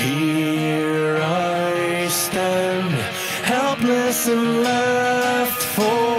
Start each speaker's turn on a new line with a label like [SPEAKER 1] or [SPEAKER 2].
[SPEAKER 1] Here I stand, helpless and left for.